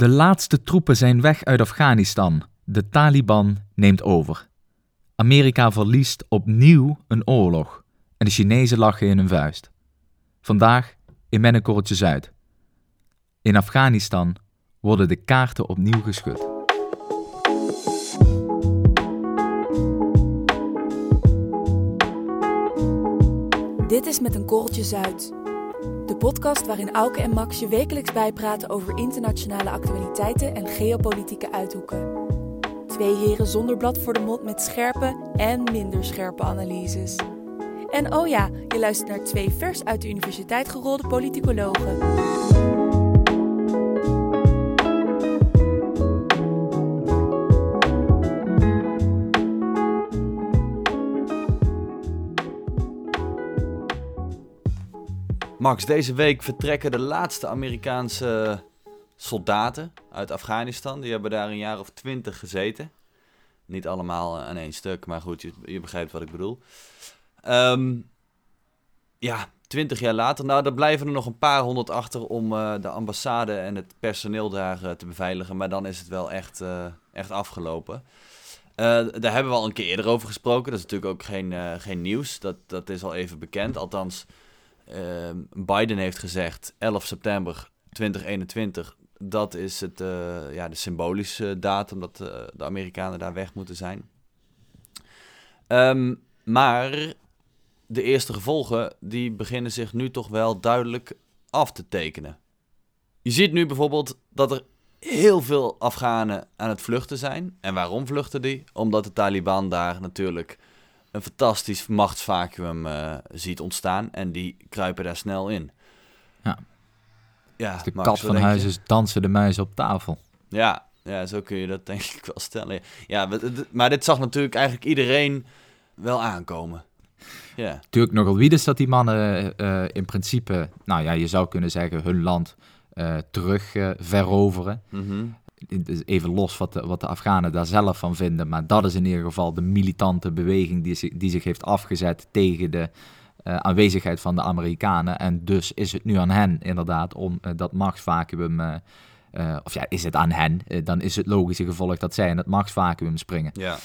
De laatste troepen zijn weg uit Afghanistan. De Taliban neemt over. Amerika verliest opnieuw een oorlog en de Chinezen lachen in hun vuist. Vandaag in Mennekorreltje Zuid. In Afghanistan worden de kaarten opnieuw geschud. Dit is Met een Korreltje Zuid. De podcast waarin Auke en Max je wekelijks bijpraten over internationale actualiteiten en geopolitieke uithoeken. Twee heren zonder blad voor de mond met scherpe en minder scherpe analyses. En oh ja, je luistert naar twee vers uit de universiteit gerolde politicologen. Max, deze week vertrekken de laatste Amerikaanse soldaten uit Afghanistan. Die hebben daar een jaar of twintig gezeten. Niet allemaal aan één stuk, maar goed, je, je begrijpt wat ik bedoel. Ehm, ja, twintig jaar later. Nou, er blijven er nog een paar honderd achter om eh, de ambassade en het personeel daar eh, te beveiligen. Maar dan is het wel echt, eh, echt afgelopen. daar hebben we al een keer eerder over gesproken. Dat is natuurlijk ook geen, geen nieuws. Dat, dat is al even bekend. Althans, Biden heeft gezegd 11 september 2021. Dat is het, uh, ja, de symbolische datum dat uh, de Amerikanen daar weg moeten zijn. Um, maar de eerste gevolgen die beginnen zich nu toch wel duidelijk af te tekenen. Je ziet nu bijvoorbeeld dat er heel veel Afghanen aan het vluchten zijn. En waarom vluchten die? Omdat de Taliban daar natuurlijk een fantastisch machtsvacuum uh, ziet ontstaan. En die kruipen daar snel in. Ja. ja de kat van huis is dansen de muizen op tafel. Ja, ja, zo kun je dat denk ik wel stellen. Ja, maar dit zag natuurlijk eigenlijk iedereen wel aankomen. Ja. Natuurlijk nogal wie is dat die mannen uh, in principe, nou ja, je zou kunnen zeggen, hun land uh, terug veroveren. Mm even los wat de, wat de Afghanen daar zelf van vinden, maar dat is in ieder geval de militante beweging die, zich, die zich heeft afgezet tegen de uh, aanwezigheid van de Amerikanen. En dus is het nu aan hen inderdaad om uh, dat machtsvacuum, uh, of ja, is het aan hen, dan is het logische gevolg dat zij in het machtsvacuum springen. Ja.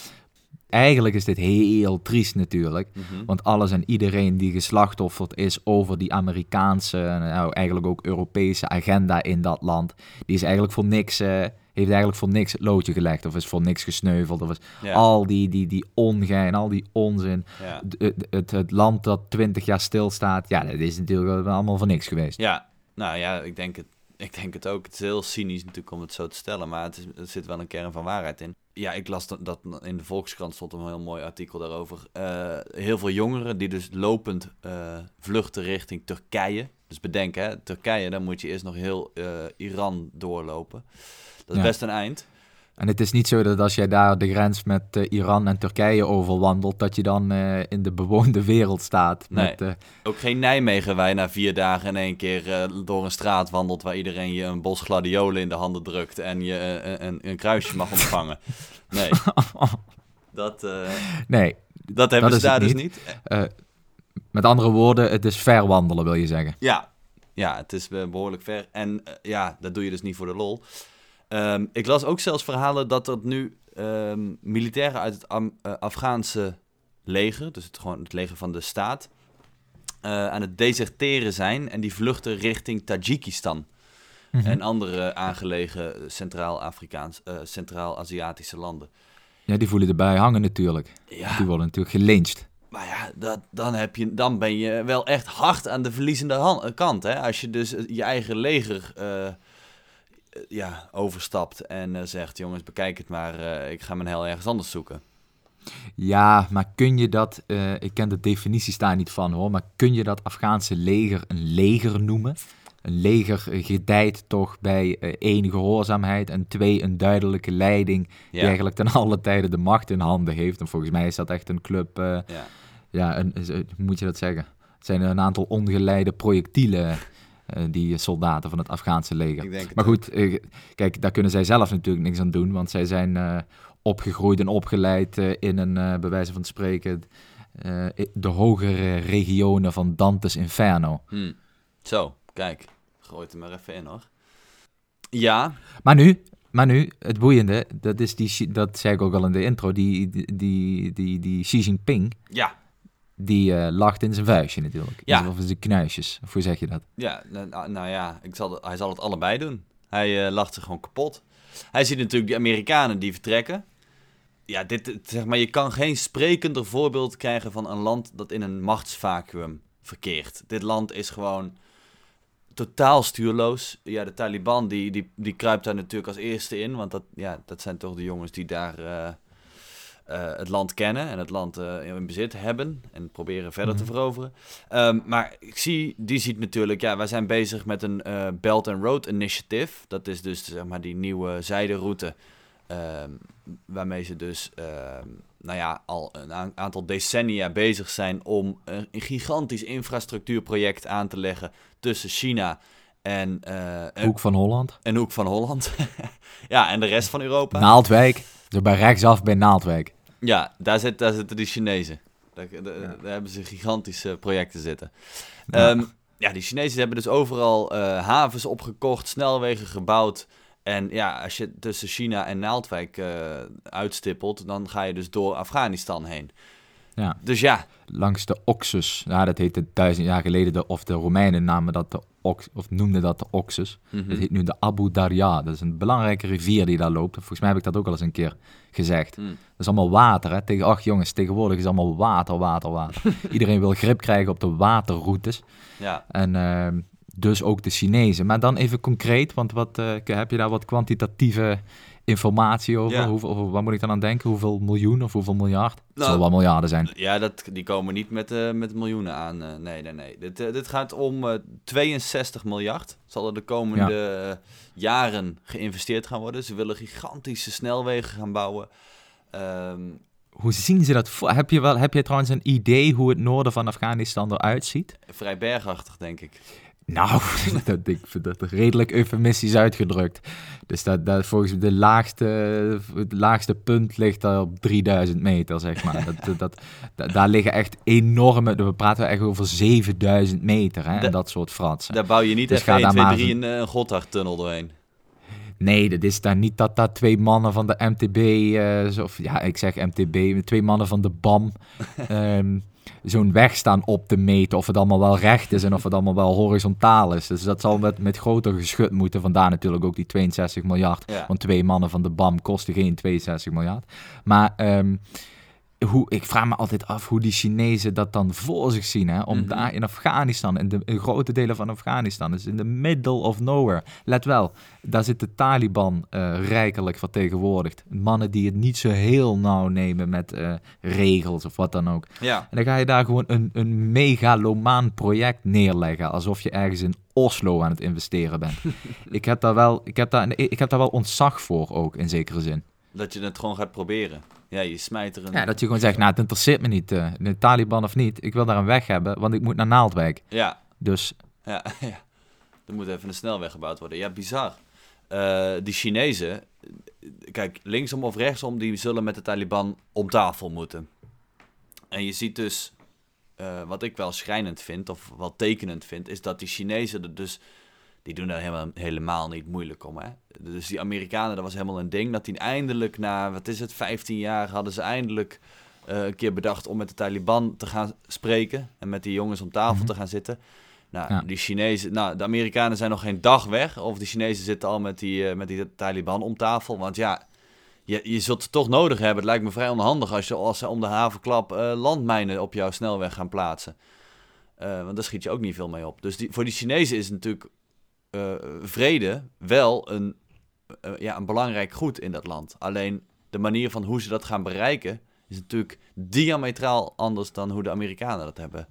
Eigenlijk is dit heel triest natuurlijk, mhm. want alles en iedereen die geslachtofferd is over die Amerikaanse, nou, eigenlijk ook Europese agenda in dat land, die is eigenlijk voor niks heeft eigenlijk voor niks het loodje gelegd. Of is voor niks gesneuveld. Of is al die, die, die ongein, al die onzin. Het, het, het, land dat twintig jaar stilstaat. Ja, dat is natuurlijk allemaal voor niks geweest. Ja, nou ja, ik denk het. Ik denk het ook. Het is heel cynisch natuurlijk om het zo te stellen, maar het is, er zit wel een kern van waarheid in. Ja, ik las dat, dat in de Volkskrant stond een heel mooi artikel daarover. Uh, heel veel jongeren die dus lopend uh, vluchten richting Turkije. Dus bedenk, hè, Turkije, dan moet je eerst nog heel uh, Iran doorlopen. Dat is best een eind. En het is niet zo dat als jij daar de grens met uh, Iran en Turkije overwandelt, dat je dan uh, in de bewoonde wereld staat. Nee, met, uh... ook geen Nijmegen waar je na vier dagen in één keer door een straat wandelt waar iedereen je een bos gladiolen in de handen drukt en je een, een kruisje mag ontvangen. Nee, dat, nee, dat hebben dat ze daar dus niet. met andere woorden, het is ver wandelen wil je zeggen. Ja, ja het is behoorlijk ver. En ja, dat doe je dus niet voor de lol. Ehm, ik las ook zelfs verhalen dat er nu um, militairen uit het uh, Afghaanse leger, dus het, gewoon het leger van de staat, uh, aan het deserteren zijn en die vluchten richting Tajikistan. Mhm. En andere aangelegen Centraal-Afrikaans, uh, Centraal-Aziatische landen. Ja, die voelen erbij hangen natuurlijk. Ja. Die worden natuurlijk gelyncht. Maar ja, dat, dan, heb je, dan ben je wel echt hard aan de verliezende kant. Hè? Als je dus je eigen leger eh, ja, overstapt en eh, zegt: jongens, bekijk het maar, eh, ik ga mijn hel ergens anders zoeken. Ja, maar kun je dat, ik ken de definities daar niet van hoor, maar kun je dat Afghaanse leger een leger noemen? Een leger gedijt toch bij uh, één gehoorzaamheid en twee een duidelijke leiding die eigenlijk ten alle tijde de macht in handen heeft. En volgens mij is dat echt een club, ja, ja een, hoe moet je dat zeggen? Het zijn een aantal ongeleide projectielen uh, die soldaten van het Afghaanse leger. Maar goed, uh, kijk, daar kunnen zij zelf natuurlijk niks aan doen, want zij zijn uh, opgegroeid en opgeleid in een, bij wijze van spreken, de hogere regionen van Dante's Inferno. Hmm. Zo, kijk, gooi het er maar even in hoor. Ja. Maar nu, maar nu, het boeiende, dat is die, dat zei ik ook al in de intro, die, die, die, die, die Xi Jinping, Ja, die eh, lacht in zijn vuistje natuurlijk. Ja. Of in zijn knuisjes, of hoe zeg je dat? ja nou, ja, ik zal, hij zal het allebei doen. Hij eh, lacht zich gewoon kapot. Hij ziet natuurlijk die Amerikanen die vertrekken. Ja, dit, zeg maar, je kan geen sprekender voorbeeld krijgen van een land dat in een machtsvacuum verkeert. Dit land is gewoon totaal stuurloos. Ja, de Taliban die, die, die kruipt daar natuurlijk als eerste in, want dat, ja, dat zijn toch de jongens die daar eh, eh, het land kennen en het land eh, in bezit hebben en proberen verder te Mhm. veroveren. Ehm, maar ik zie, die ziet natuurlijk, ja, wij zijn bezig met een eh, Belt and Road Initiative. Dat is dus zeg maar die nieuwe zijderoute ehm, waarmee ze dus, ehm, nou ja, al een aantal decennia bezig zijn om een, gigantisch infrastructuurproject aan te leggen tussen China en, Hoek van Holland. en Hoek van Holland. ja, en de rest van Europa. Naaldwijk, zo bij rechtsaf bij Naaldwijk. Ja, daar, zit, daar zitten die Chinezen. Daar, daar, daar hebben ze gigantische projecten zitten. Ja. Ja, ja die Chinezen hebben dus overal eh, havens opgekocht, snelwegen gebouwd. En ja, als je tussen China en Naaldwijk eh, uitstippelt, dan ga je dus door Afghanistan heen. Ja. Dus ja, Langs de Oxus. Ja, dat heette duizend jaar geleden, de, of de Romeinen namen dat de Ox, of noemden dat de Oxus. mhm. Het heet nu de Abu Darya. Dat is een belangrijke rivier die daar loopt. Volgens mij heb ik dat ook al eens een keer gezegd. Mm. Dat is allemaal water. Hè? Tegen, ach jongens, tegenwoordig is allemaal water, water, water. Iedereen wil grip krijgen op de waterroutes. ja. En ehm, dus ook de Chinezen. Maar dan even concreet, want wat, eh, heb je daar wat kwantitatieve informatie over? Ja. Hoeveel, over? Waar moet ik dan aan denken? Hoeveel miljoen of hoeveel miljard? Het Nou, zal wel miljarden zijn. Ja, dat, die komen niet met, eh, met miljoenen aan. eh, nee, nee, nee. Dit, eh, dit gaat om eh, 62 miljard. Zal er de komende jaren geïnvesteerd gaan worden. Ze willen gigantische snelwegen gaan bouwen. Ehm, Hoe zien ze dat voor? Heb je, wel, heb je trouwens een idee hoe het noorden van Afghanistan eruit ziet? vrij bergachtig, denk ik. Nou, dat, ik vind dat redelijk eufemistisch uitgedrukt. Dus dat, dat volgens de laagste, het laagste punt ligt daar op 3000 meter, zeg maar. Dat, dat, dat, da- daar liggen echt enorme, we praten echt over 7000 meter hè, en dat soort fratsen. Daar bouw je niet Dus even ga 1, daar 2, maar 3 eens een, een Gotthardtunnel doorheen. Nee, dat is daar niet dat daar twee mannen van de MTB, eh, of ja, ik zeg MTB, twee mannen van de BAM, ehm, zo'n weg staan op te meten of het allemaal wel recht is en of het allemaal wel horizontaal is. Dus dat zal met, met groter geschut moeten, vandaar natuurlijk ook die 62 miljard. Ja. Want twee mannen van de BAM kosten geen 62 miljard. Maar ehm, hoe, ik vraag me altijd af hoe die Chinezen dat dan voor zich zien. Hè? Om Mhm. daar in Afghanistan, in de in grote delen van Afghanistan, dus in the middle of nowhere. Let wel, daar zit de Taliban eh, rijkelijk vertegenwoordigd. Mannen die het niet zo heel nauw nemen met eh, regels of wat dan ook. Ja, En dan ga je daar gewoon een, een megalomaan project neerleggen. Alsof je ergens in Oslo aan het investeren bent. ik, heb daar wel, ik, heb daar, ik heb daar wel ontzag voor ook, in zekere zin. Dat je het gewoon gaat proberen. Ja, je smijt er een... Ja, dat je gewoon zegt, nou, het interesseert me niet, eh, de Taliban of niet. Ik wil daar een weg hebben, want ik moet naar Naaldwijk. Ja, Dus ja, ja. Er moet even een snelweg gebouwd worden. Ja, bizar. Eh, die Chinezen, kijk, linksom of rechtsom, die zullen met de Taliban om tafel moeten. En je ziet dus, eh, wat ik wel schrijnend vind, of wel tekenend vind, is dat die Chinezen er dus, die doen daar helemaal, helemaal niet moeilijk om. Hè? Dus die Amerikanen, dat was helemaal een ding, dat die eindelijk na, wat is het, 15 jaar, hadden ze eindelijk eh, een keer bedacht om met de Taliban te gaan spreken. En met die jongens om tafel Mhm. te gaan zitten. Nou, Ja. die Chinezen, nou, de Amerikanen zijn nog geen dag weg. Of de Chinezen zitten al met die, eh, met die Taliban om tafel. Want ja, je, je zult het toch nodig hebben. Het lijkt me vrij onhandig als, je, als ze om de havenklap eh, landmijnen op jouw snelweg gaan plaatsen. Want daar schiet je ook niet veel mee op. Dus die, voor die Chinezen is natuurlijk eh, vrede wel een, eh, ja, een belangrijk goed in dat land. Alleen de manier van hoe ze dat gaan bereiken is natuurlijk diametraal anders dan hoe de Amerikanen dat hebben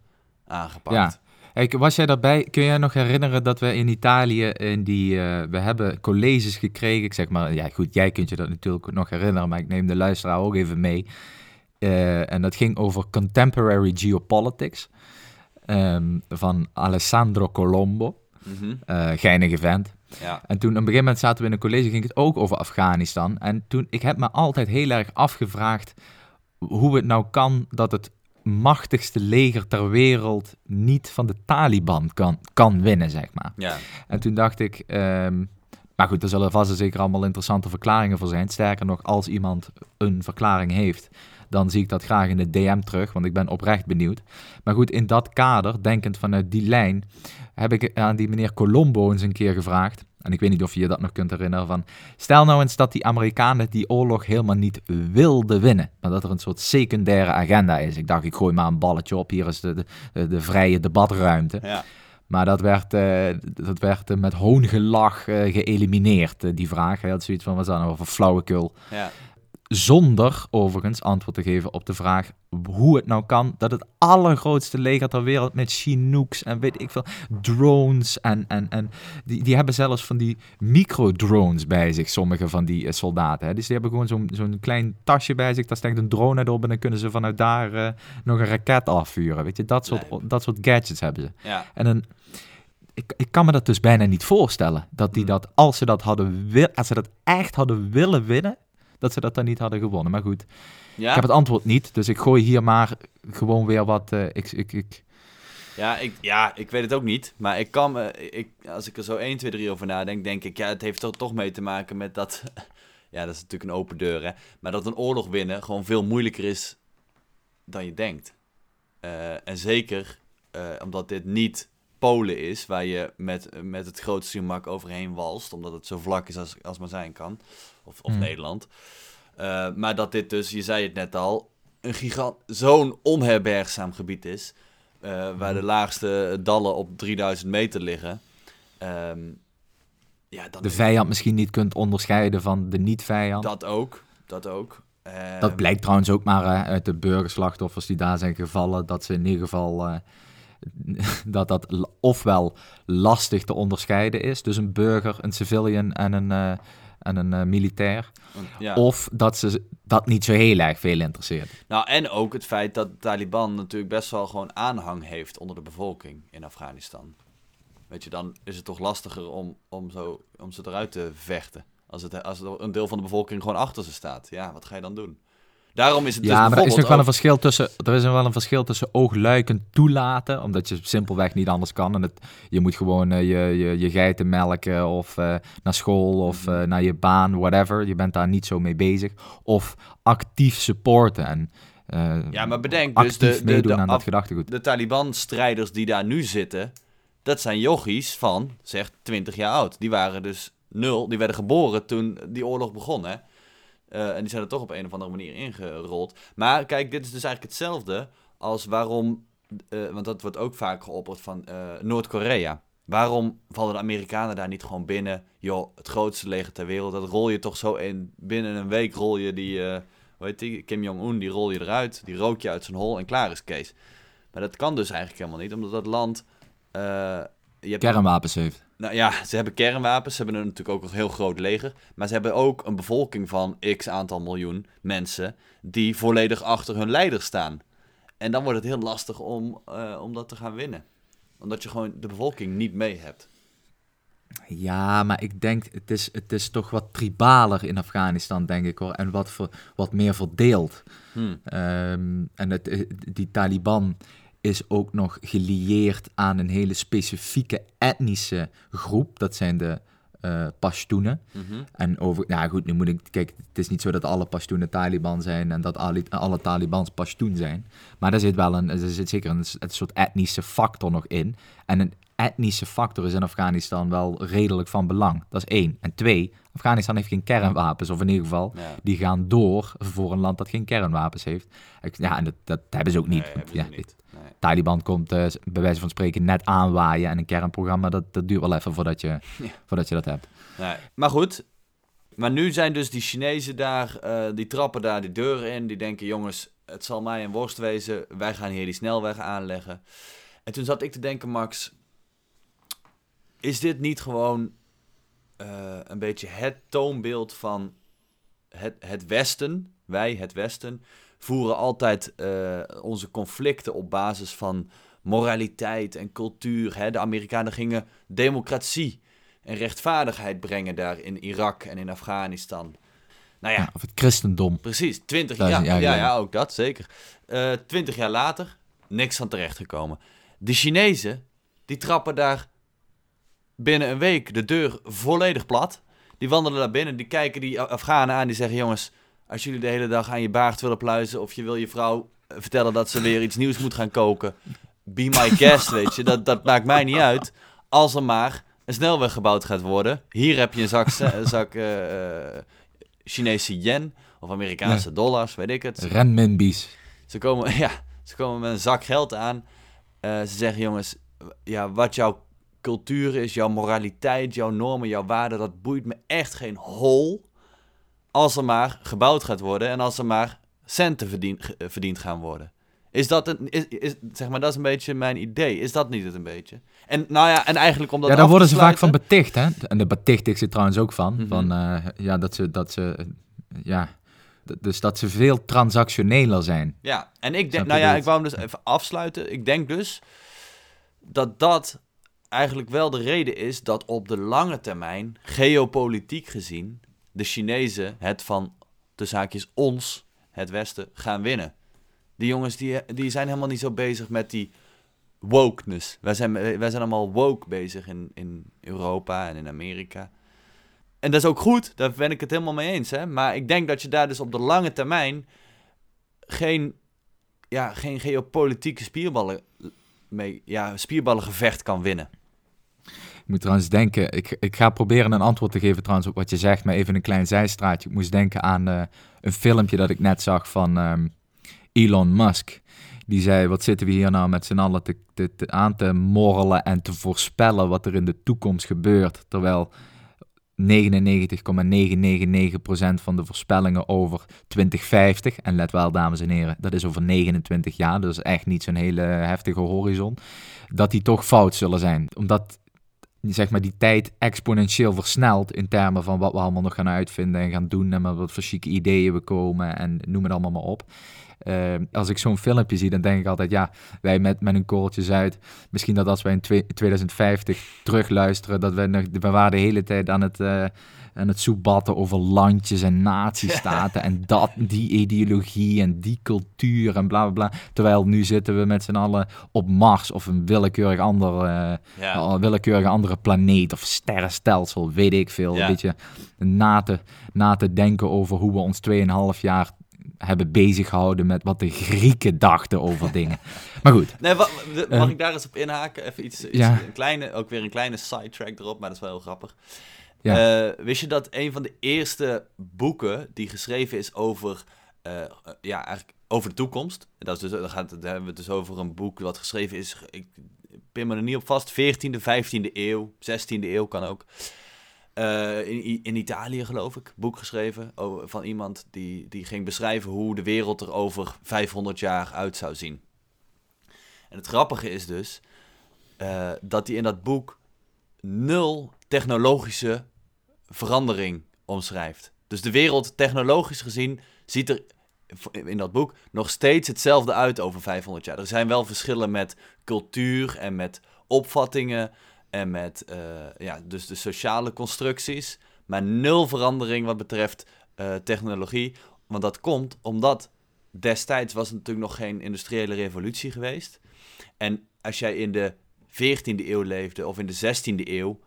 aangepakt. Ja. Kijk, was jij daarbij? Kun jij nog herinneren dat we in Italië in die, eh, we hebben colleges gekregen? Ik zeg maar, ja goed, jij kunt je dat natuurlijk nog herinneren, maar ik neem de luisteraar ook even mee. Eh, en dat ging over contemporary geopolitics ehm, van Alessandro Colombo, Eh geinige vent. ja. En toen op een gegeven moment zaten we in een college, ging het ook over Afghanistan. En toen, ik heb me altijd heel erg afgevraagd hoe het nou kan dat het machtigste leger ter wereld niet van de Taliban kan, kan winnen, zeg maar. ja. En toen dacht ik, ehm, maar goed, er zullen vast en zeker allemaal interessante verklaringen voor zijn. Sterker nog, als iemand een verklaring heeft, dan zie ik dat graag in de DM terug, want ik ben oprecht benieuwd. Maar goed, in dat kader, denkend vanuit die lijn, heb ik aan die meneer Colombo eens een keer gevraagd. En ik weet niet of je je dat nog kunt herinneren van... Stel nou eens dat die Amerikanen die oorlog helemaal niet wilden winnen. Maar dat er een soort secundaire agenda is. Ik dacht, ik gooi maar een balletje op. Hier is de, de, de vrije debatruimte. Ja. Maar dat werd, uh, dat werd met hoongelach uh, geëlimineerd, die vraag. Hij had zoiets van, wat is dat nou over flauwekul? Ja. Zonder overigens antwoord te geven op de vraag hoe het nou kan dat het allergrootste leger ter wereld met Chinooks en weet ik veel, drones en, en, en die, die hebben zelfs van die micro-drones bij zich, sommige van die uh, soldaten. Hè. Dus die hebben gewoon zo'n zo'n klein tasje bij zich, daar steekt een drone uit op en dan kunnen ze vanuit daar uh, nog een raket afvuren. Weet je, dat soort, dat soort gadgets hebben ze. Ja. En een, ik, ik kan me dat dus bijna niet voorstellen, dat die hmm. dat, als ze dat hadden wil, als ze dat echt hadden willen winnen, dat ze dat dan niet hadden gewonnen. Maar goed, ja. ik heb het antwoord niet. Dus ik gooi hier maar gewoon weer wat... Uh, ik, ik, ik... Ja, ik, ja, ik weet het ook niet. Maar ik kan ik, als ik er zo 1, 2, 3 over nadenk, denk ik... Ja, het heeft er toch mee te maken met dat... ja, dat is natuurlijk een open deur, hè. Maar dat een oorlog winnen gewoon veel moeilijker is dan je denkt. Uh, en zeker uh, omdat dit niet Polen is, waar je met, met het grootste gemak overheen walst, omdat het zo vlak is als, als maar zijn kan of, of hmm. Nederland. Uh, maar dat dit dus, je zei het net al, een gigant, zo'n onherbergzaam gebied is. Uh, waar hmm. de laagste dallen op 3000 meter liggen. Um, ja, dan de vijand misschien niet kunt onderscheiden van de niet-vijand. Dat ook, dat ook. Um, dat blijkt trouwens ook maar uh, uit de burgerslachtoffers die daar zijn gevallen. Dat ze in ieder geval dat dat ofwel lastig te onderscheiden is. Dus een burger, een civilian en een, en een uh, militair. Ja. Of dat ze dat niet zo heel erg veel interesseert. Nou, en ook het feit dat de Taliban natuurlijk best wel gewoon aanhang heeft onder de bevolking in Afghanistan. Weet je, dan is het toch lastiger om, om, zo, om ze eruit te vechten. Als, het, als een deel van de bevolking gewoon achter ze staat. Ja, wat ga je dan doen? Daarom is het ja, dus maar er is nog wel een verschil tussen. Er is wel een verschil tussen oogluikend toelaten, omdat je simpelweg niet anders kan. En het, je moet gewoon uh, je, je, je geiten melken of uh, naar school of uh, naar je baan, whatever. Je bent daar niet zo mee bezig. Of actief supporten en ja, maar bedenk dus de, de, de, aan dat. De Taliban-strijders die daar nu zitten, dat zijn yogis van, zeg, 20 jaar oud. Die waren dus nul, die werden geboren toen die oorlog begon, hè. Uh, en die zijn er toch op een of andere manier ingerold. Maar kijk, dit is dus eigenlijk hetzelfde als waarom, uh, want dat wordt ook vaak geopperd van uh, Noord-Korea. Waarom vallen de Amerikanen daar niet gewoon binnen? Joh, het grootste leger ter wereld, dat rol je toch zo in. Binnen een week rol je die, hoe heet Kim Jong-un, die rol je eruit. Die rook je uit zijn hol en klaar is Kees. Maar dat kan dus eigenlijk helemaal niet, omdat dat land... je hebt Kernwapens heeft. Nou ja, ze hebben kernwapens, ze hebben natuurlijk ook een heel groot leger. Maar ze hebben ook een bevolking van x aantal miljoen mensen die volledig achter hun leider staan. En dan wordt het heel lastig om, uh, om dat te gaan winnen. Omdat je gewoon de bevolking niet mee hebt. Ja, maar ik denk, het is, het is toch wat tribaler in Afghanistan, denk ik hoor. En wat, voor, wat meer verdeeld. Hmm. Um, en het, eh, die Taliban is ook nog gelieerd aan een hele specifieke etnische groep. Dat zijn de uh, Pashtunen. En over, nou goed, nu moet ik, kijk, het is niet zo dat alle Pashtunen Taliban zijn en dat alle, alle Talibans Pashtun zijn. Maar er zit wel een, er zit zeker een, een soort etnische factor nog in. En een etnische factor is in Afghanistan wel redelijk van belang. Dat is één. En twee, Afghanistan heeft geen kernwapens, of in ieder geval, die gaan door voor een land dat geen kernwapens heeft. Ja, en dat, dat hebben ze ook niet. ja, niet. Taliban komt uh, bij wijze van spreken net aanwaaien en een kernprogramma, dat, dat duurt wel even voordat je, voordat je dat hebt. Nee. Maar goed, maar nu zijn dus die Chinezen daar, uh, die trappen daar die deuren in, die denken jongens, het zal mij een worst wezen, wij gaan hier die snelweg aanleggen. En toen zat ik te denken, Max, is dit niet gewoon uh, een beetje het toonbeeld van het, het Westen, wij, het Westen, voeren altijd uh, onze conflicten op basis van moraliteit en cultuur. Hè? De Amerikanen gingen democratie en rechtvaardigheid brengen daar in Irak en in Afghanistan. Nou ja, of het christendom. Precies, twintig jaar. Ja, ja, ja, ook dat, zeker. Uh, twintig jaar later, niks van terecht gekomen. De Chinezen, die trappen daar binnen een week de deur volledig plat. Die wandelen naar binnen, die kijken die Afghanen aan, die zeggen: Jongens, als jullie de hele dag aan je baard willen pluizen. of je wil je vrouw eh, vertellen dat ze weer iets nieuws moet gaan koken. Be my guest, weet je. Dat, dat maakt mij niet uit. Als er maar een snelweg gebouwd gaat worden. Hier heb je een zak, een zak uh, Chinese yen of Amerikaanse dollars, weet ik het. Renminbi's. Ze komen, ja, ze komen met een zak geld aan. Uh, ze zeggen, jongens, ja, wat jouw cultuur is, jouw moraliteit, jouw normen, jouw waarden, dat boeit me echt geen hol. Als er maar gebouwd gaat worden en als er maar centen verdiend, verdiend gaan worden. Is dat een, is, is, zeg maar, dat is een beetje mijn idee. Is dat niet het een beetje? En nou ja, en eigenlijk omdat. Ja, daar worden ze vaak van beticht, hè? En de beticht ik ze trouwens ook van. Mhm. Van uh, ja, dat ze, dat ze, ja, dus dat ze veel transactioneler zijn. Ja, en ik denk, nou ja, ik wou hem dus even afsluiten. Ik denk dus dat dat eigenlijk wel de reden is dat op de lange termijn, geopolitiek gezien, de Chinezen het van de zaakjes ons, het Westen, gaan winnen. Die jongens die, die zijn helemaal niet zo bezig met die wokeness. Wij zijn, wij zijn allemaal woke bezig in, in Europa en in Amerika. En dat is ook goed, daar ben ik het helemaal mee eens. Hè? Maar ik denk dat je daar dus op de lange termijn geen, ja, geen geopolitieke spierballen mee, ja, spierballengevecht kan winnen. Ik moet trouwens denken, ik, ik ga proberen een antwoord te geven trouwens op wat je zegt, maar even een klein zijstraatje. Ik moest denken aan uh, een filmpje dat ik net zag van um, Elon Musk. Die zei, wat zitten we hier nou met z'n allen te, te, te, aan te morrelen en te voorspellen wat er in de toekomst gebeurt. Terwijl 99,999% van de voorspellingen over 2050, en let wel dames en heren, dat is over 29 jaar, dus echt niet zo'n hele heftige horizon, dat die toch fout zullen zijn. Omdat zeg maar, die tijd exponentieel versnelt in termen van wat we allemaal nog gaan uitvinden en gaan doen en met wat voor ideeën we komen en noem het allemaal maar op. Uh, als ik zo'n filmpje zie, dan denk ik altijd, ja, wij met, met een uit. Misschien dat als wij in 2050 terugluisteren, dat we, nog, we waren de hele tijd aan het, uh, aan het soebatten over landjes en natiestaten en dat, die ideologie en die cultuur en bla bla bla. Terwijl nu zitten we met z'n allen op Mars of een willekeurig ander, uh, ja. willekeurige andere planeet of sterrenstelsel, weet ik veel. Ja. Een beetje na te, na te denken over hoe we ons 2,5 jaar hebben bezig gehouden met wat de Grieken dachten over dingen. Maar goed. Nee, mag uh, ik daar eens op inhaken? Even iets, iets ja. een kleine, ook weer een kleine sidetrack erop, maar dat is wel heel grappig. Uh, wist je dat een van de eerste boeken die geschreven is over, uh, ja, eigenlijk over de toekomst. Dat is dus, dan, gaat, dan hebben we het dus over een boek wat geschreven is, ik pin me er niet op vast, 14e, 15e eeuw, 16e eeuw kan ook. In, in Italië, geloof ik, boek geschreven van iemand die, die ging beschrijven hoe de wereld er over 500 jaar uit zou zien. En het grappige is dus dat hij in dat boek nul technologische verandering omschrijft. Dus de wereld, technologisch gezien, ziet er in dat boek nog steeds hetzelfde uit over 500 jaar. Er zijn wel verschillen met cultuur en met opvattingen en met uh, ja, dus de sociale constructies, maar nul verandering wat betreft uh, technologie. Want dat komt omdat destijds was er natuurlijk nog geen industriële revolutie geweest. En als jij in de 14e eeuw leefde of in de 16e eeuw,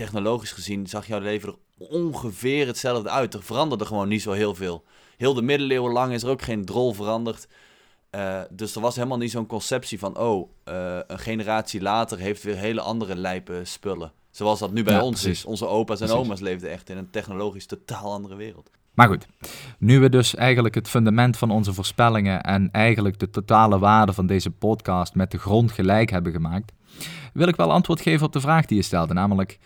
technologisch gezien zag jouw leven er ongeveer hetzelfde uit. Er veranderde gewoon niet zo heel veel. Heel de middeleeuwen lang is er ook geen drol veranderd. Uh, dus er was helemaal niet zo'n conceptie van, oh, uh, een generatie later heeft weer hele andere lijpe spullen. Zoals dat nu bij ja, ons precies. is. Onze opa's en precies. oma's leefden echt in een technologisch totaal andere wereld. Maar goed, nu we dus eigenlijk het fundament van onze voorspellingen en eigenlijk de totale waarde van deze podcast met de grond gelijk hebben gemaakt, wil ik wel antwoord geven op de vraag die je stelde. Namelijk,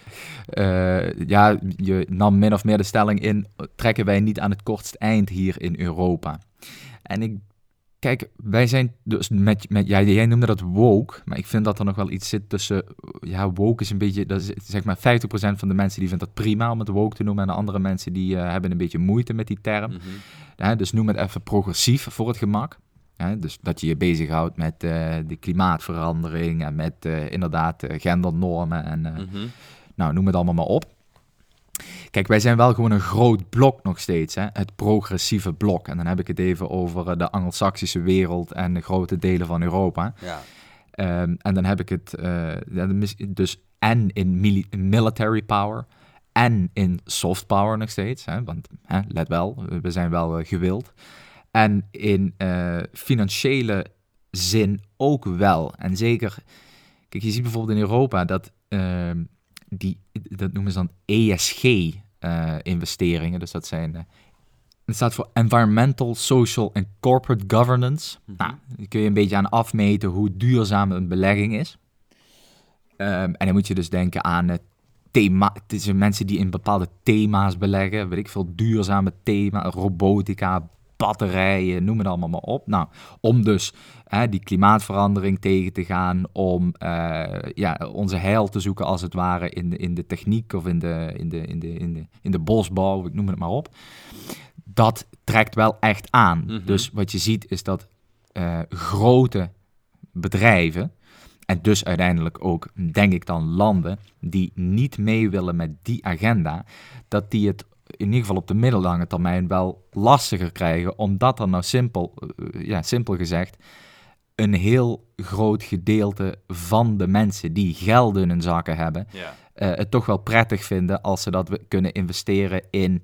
uh, ja, je nam min of meer de stelling in, trekken wij niet aan het kortst eind hier in Europa? En ik Kijk, wij zijn dus met, met ja, jij noemde dat woke, maar ik vind dat er nog wel iets zit tussen, ja, woke is een beetje, dat is, zeg maar 50% van de mensen die vindt dat prima om het woke te noemen en de andere mensen die uh, hebben een beetje moeite met die term. Mm -hmm. dus noem het even progressief voor het gemak. Dus dat je je bezighoudt met uh, de klimaatverandering en met uh, inderdaad gendernormen en mm -hmm. nou, noem het allemaal maar op. Kijk, wij zijn wel gewoon een groot blok nog steeds, hè? het progressieve blok. En dan heb ik het even over eh, de Anglo-Saxische wereld en de grote delen van Europa. Ja. Um, en dan heb ik het, uh, dus en in military power en in soft power nog steeds. Hè, want hè, let wel, we zijn wel uh, gewild. En in uh, financiële zin ook wel. En zeker, kijk, je ziet bijvoorbeeld in Europa dat uh, die, dat noemen ze dan ESG-investeringen. Uh, dus dat zijn, het staat voor Environmental, Social en Corporate Governance. -hmm. Nou, daar kun je een beetje aan afmeten hoe duurzaam een belegging is. Um, en dan moet je dus denken aan het thema. Het zijn mensen die in bepaalde thema's beleggen. Weet ik veel, duurzame thema's, robotica, batterijen, noem het allemaal maar op. Nou, om dus hè, die klimaatverandering tegen te gaan, om uh, ja, onze heil te zoeken als het ware in de, in de techniek of in de, in, de, in, de, in, de, in de bosbouw, ik noem het maar op. Dat trekt wel echt aan. Mm -hmm. Dus wat je ziet is dat uh, grote bedrijven, en dus uiteindelijk ook, denk ik dan, landen die niet mee willen met die agenda, dat die het in ieder geval op de middellange termijn wel lastiger krijgen, omdat er nou simpel, ja, simpel gezegd, een heel groot gedeelte van de mensen die geld in hun zakken hebben, ja. uh, het toch wel prettig vinden als ze dat kunnen investeren in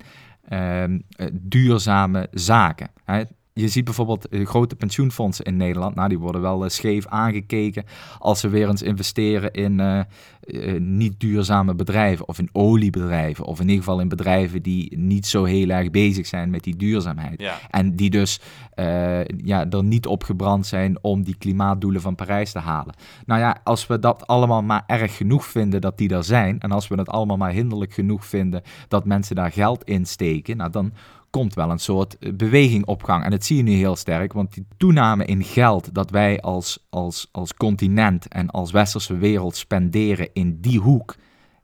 uh, duurzame zaken. Hè? Je ziet bijvoorbeeld grote pensioenfondsen in Nederland. Nou, die worden wel uh, scheef aangekeken als ze weer eens investeren in uh, uh, niet duurzame bedrijven of in oliebedrijven. Of in ieder geval in bedrijven die niet zo heel erg bezig zijn met die duurzaamheid. Ja. En die dus ja, er niet op gebrand zijn om die klimaatdoelen van Parijs te halen. Nou ja, als we dat allemaal maar erg genoeg vinden dat die er zijn. En als we het allemaal maar hinderlijk genoeg vinden dat mensen daar geld in steken. Nou, dan komt wel een soort beweging op gang. En dat zie je nu heel sterk, want die toename in geld dat wij als, als, als continent en als westerse wereld spenderen in die hoek,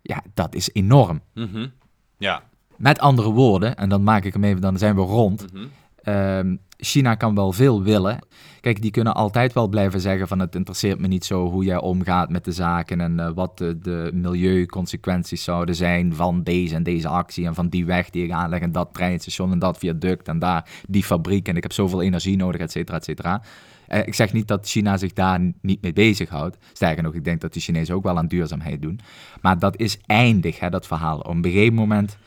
ja, dat is enorm. Mm -hmm. Ja. Met andere woorden, en dan maak ik hem even, dan zijn we rond. Mm -hmm. Um, China kan wel veel willen. Kijk, die kunnen altijd wel blijven zeggen van het interesseert me niet zo hoe jij omgaat met de zaken en uh, wat de, de, milieuconsequenties zouden zijn van deze en deze actie en van die weg die ik aanleg en dat treinstation en dat viaduct en daar die fabriek en ik heb zoveel energie nodig, et cetera, et cetera. Uh, ik zeg niet dat China zich daar niet mee bezighoudt. Sterker nog, ik denk dat de Chinezen ook wel aan duurzaamheid doen. Maar dat is eindig, hè, dat verhaal. Op een gegeven moment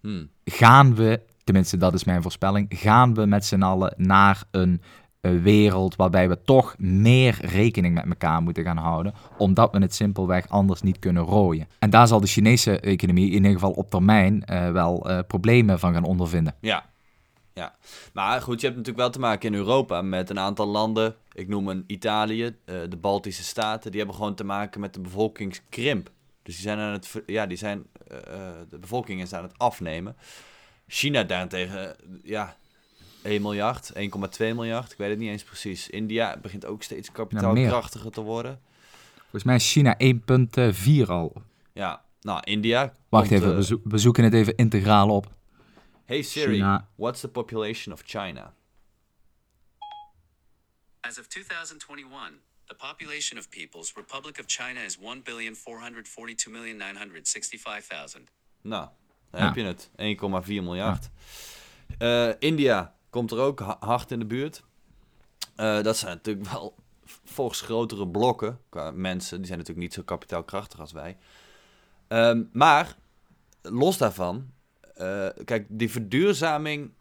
hmm. gaan we tenminste dat is mijn voorspelling, gaan we met z'n allen naar een, een, wereld waarbij we toch meer rekening met elkaar moeten gaan houden, omdat we het simpelweg anders niet kunnen rooien. En daar zal de Chinese economie in ieder geval op termijn uh, wel uh, problemen van gaan ondervinden. Ja. Ja, maar goed, je hebt natuurlijk wel te maken in Europa met een aantal landen. Ik noem een Italië, de Baltische Staten. Die hebben gewoon te maken met de bevolkingskrimp. Dus die zijn aan het, ja, die zijn, de bevolking is aan het afnemen. China daarentegen, ja, 1 miljard, 1,2 miljard, ik weet het niet eens precies. India begint ook steeds kapitaalkrachtiger te worden. Volgens mij is China 1,4 al. Ja, nou, India... Wacht komt, even, uh, we, zo we, zoeken het even integraal op. Hey Siri, China. what's the population of China? As of 2021, the population of People's Republic of China is 1,442,965,000. Nou, dan ja. heb je het. 1,4 miljard. Ja. Uh, India komt er ook hard in de buurt. Uh, dat zijn natuurlijk wel volgens grotere blokken qua mensen. Die zijn natuurlijk niet zo kapitaalkrachtig als wij. Um, maar los daarvan, uh, kijk, die verduurzaming.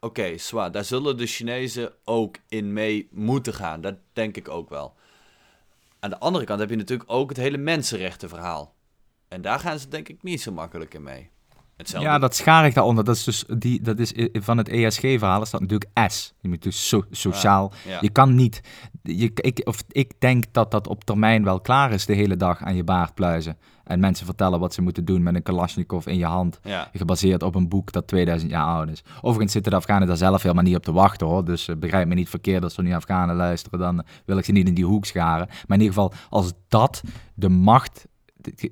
Oké, okay, zwaar. Daar zullen de Chinezen ook in mee moeten gaan. Dat denk ik ook wel. Aan de andere kant heb je natuurlijk ook het hele mensenrechtenverhaal. En daar gaan ze denk ik niet zo makkelijk in mee. Hetzelfde. Ja, dat schaar ik daaronder. Dat is dus die, dat is van het ESG-verhaal is dat natuurlijk S. Je moet dus so, sociaal. Ja, ja. Je kan niet. Je, ik, of ik denk dat dat op termijn wel klaar is de hele dag aan je baard pluizen. En mensen vertellen wat ze moeten doen met een Kalashnikov in je hand. Ja. Gebaseerd op een boek dat 2000 jaar oud is. Overigens zitten de Afghanen daar zelf helemaal niet op te wachten hoor. Dus uh, begrijp me niet verkeerd als ze nu Afghanen luisteren. Dan wil ik ze niet in die hoek scharen. Maar in ieder geval, als dat de macht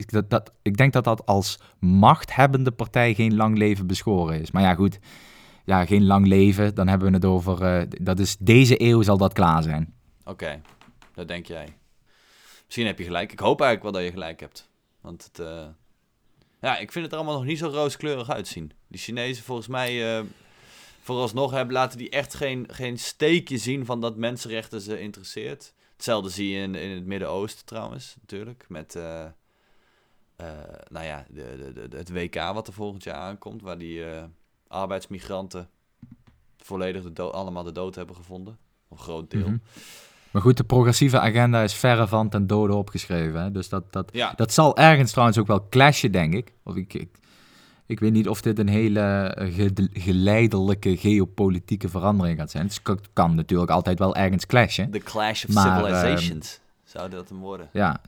dat, dat, ik denk dat dat als machthebbende partij geen lang leven beschoren is. Maar ja, goed. Ja, geen lang leven. Dan hebben we het over. Uh, dat is, deze eeuw zal dat klaar zijn. Oké, dat denk jij. Misschien heb je gelijk. Ik hoop eigenlijk wel dat je gelijk hebt. Want het. Uh, ja, ik vind het er allemaal nog niet zo rooskleurig uitzien. Die Chinezen, volgens mij. Uh, vooralsnog hebben, laten die echt geen, geen steekje zien van dat mensenrechten ze interesseert. Hetzelfde zie je in, in het Midden-Oosten trouwens, natuurlijk. Met eh, nou ja, de, de, de, het WK wat er volgend jaar aankomt, waar die eh, arbeidsmigranten volledig de dood, allemaal de dood hebben gevonden. Een groot deel. Mhm. Maar goed, de progressieve agenda is verre van ten dode opgeschreven. Hè? Dus dat, dat, Ja, dat zal ergens trouwens ook wel clashen, denk ik. Of ik, ik, ik weet niet of dit een hele eh, ge- geleidelijke geopolitieke verandering gaat zijn. Het kan, kan natuurlijk altijd wel ergens clashen. The Clash of Maar, Civilizations. Zou dat hem worden? Ja,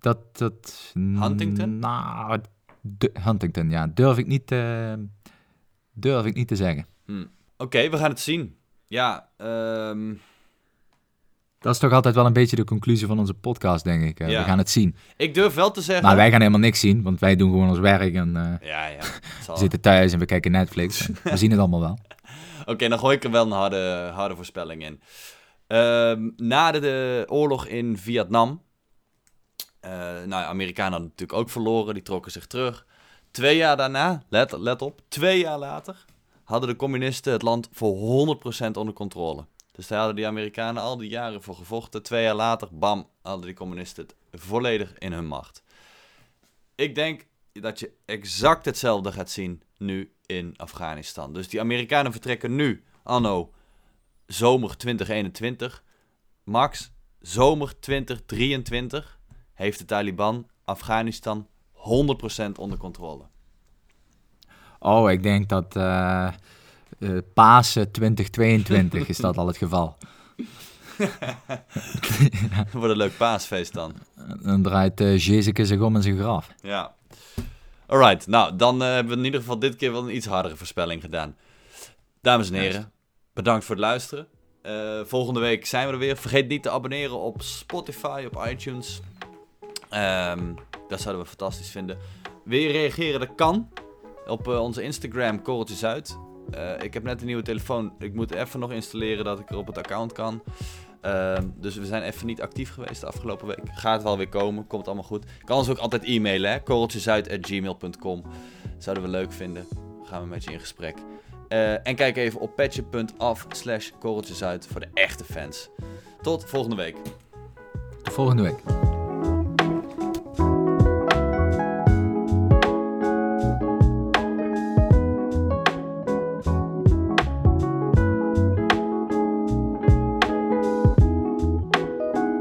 dat... dat Huntington? Nou, Huntington, ja. Durf ik niet, eh, durf ik niet te zeggen. Hm. Oké, we gaan het zien. Ja, ehm, Dat is toch altijd wel een beetje de conclusie van onze podcast, denk ik. Ja. We gaan het zien. ik durf wel te zeggen... Maar wij gaan helemaal niks zien, want wij doen gewoon ons werk en eh, Ja, ja. zal- we zitten thuis en we kijken Netflix. We zien het allemaal wel. Oké, dan gooi ik er wel een harde, harde voorspelling in. Ehm, na de, de oorlog in Vietnam... eh nou, Amerikanen hadden natuurlijk ook verloren. Die trokken zich terug. Twee jaar daarna, let, let op, twee jaar later... hadden de communisten het land voor 100% onder controle. Dus daar hadden die Amerikanen al die jaren voor gevochten. Twee jaar later, bam, hadden die communisten het volledig in hun macht. Ik denk dat je exact hetzelfde gaat zien nu in Afghanistan. Dus die Amerikanen vertrekken nu, anno zomer 2021. Max, zomer 2023 heeft de Taliban Afghanistan 100% onder controle. Oh, ik denk dat eh eh, Pasen 2022 is dat al het geval. Wordt een leuk paasfeest dan. Dan draait eh Jezus zich om in zijn graf. Ja. Alright, nou dan hebben we in ieder geval dit keer wel een iets hardere voorspelling gedaan. Dames en heren, bedankt voor het luisteren. Volgende week zijn we er weer. Vergeet niet te abonneren op Spotify, op iTunes. Ehm, dat zouden we fantastisch vinden. Wil je reageren? Dat kan. Op eh, onze Instagram, Korreltjes Uit. Eh, ik heb net een nieuwe telefoon. Ik moet even nog installeren dat ik er op het account kan. Ehm, dus we zijn even niet actief geweest de afgelopen week. Gaat wel weer komen, komt allemaal goed. Kan ons ook altijd e-mailen, hè? korreltjesuit.gmail.com. Zouden we leuk vinden. Gaan we met je in gesprek. Eh, en kijk even op petje.af slash voor de echte fans. Tot volgende week. Volgende week.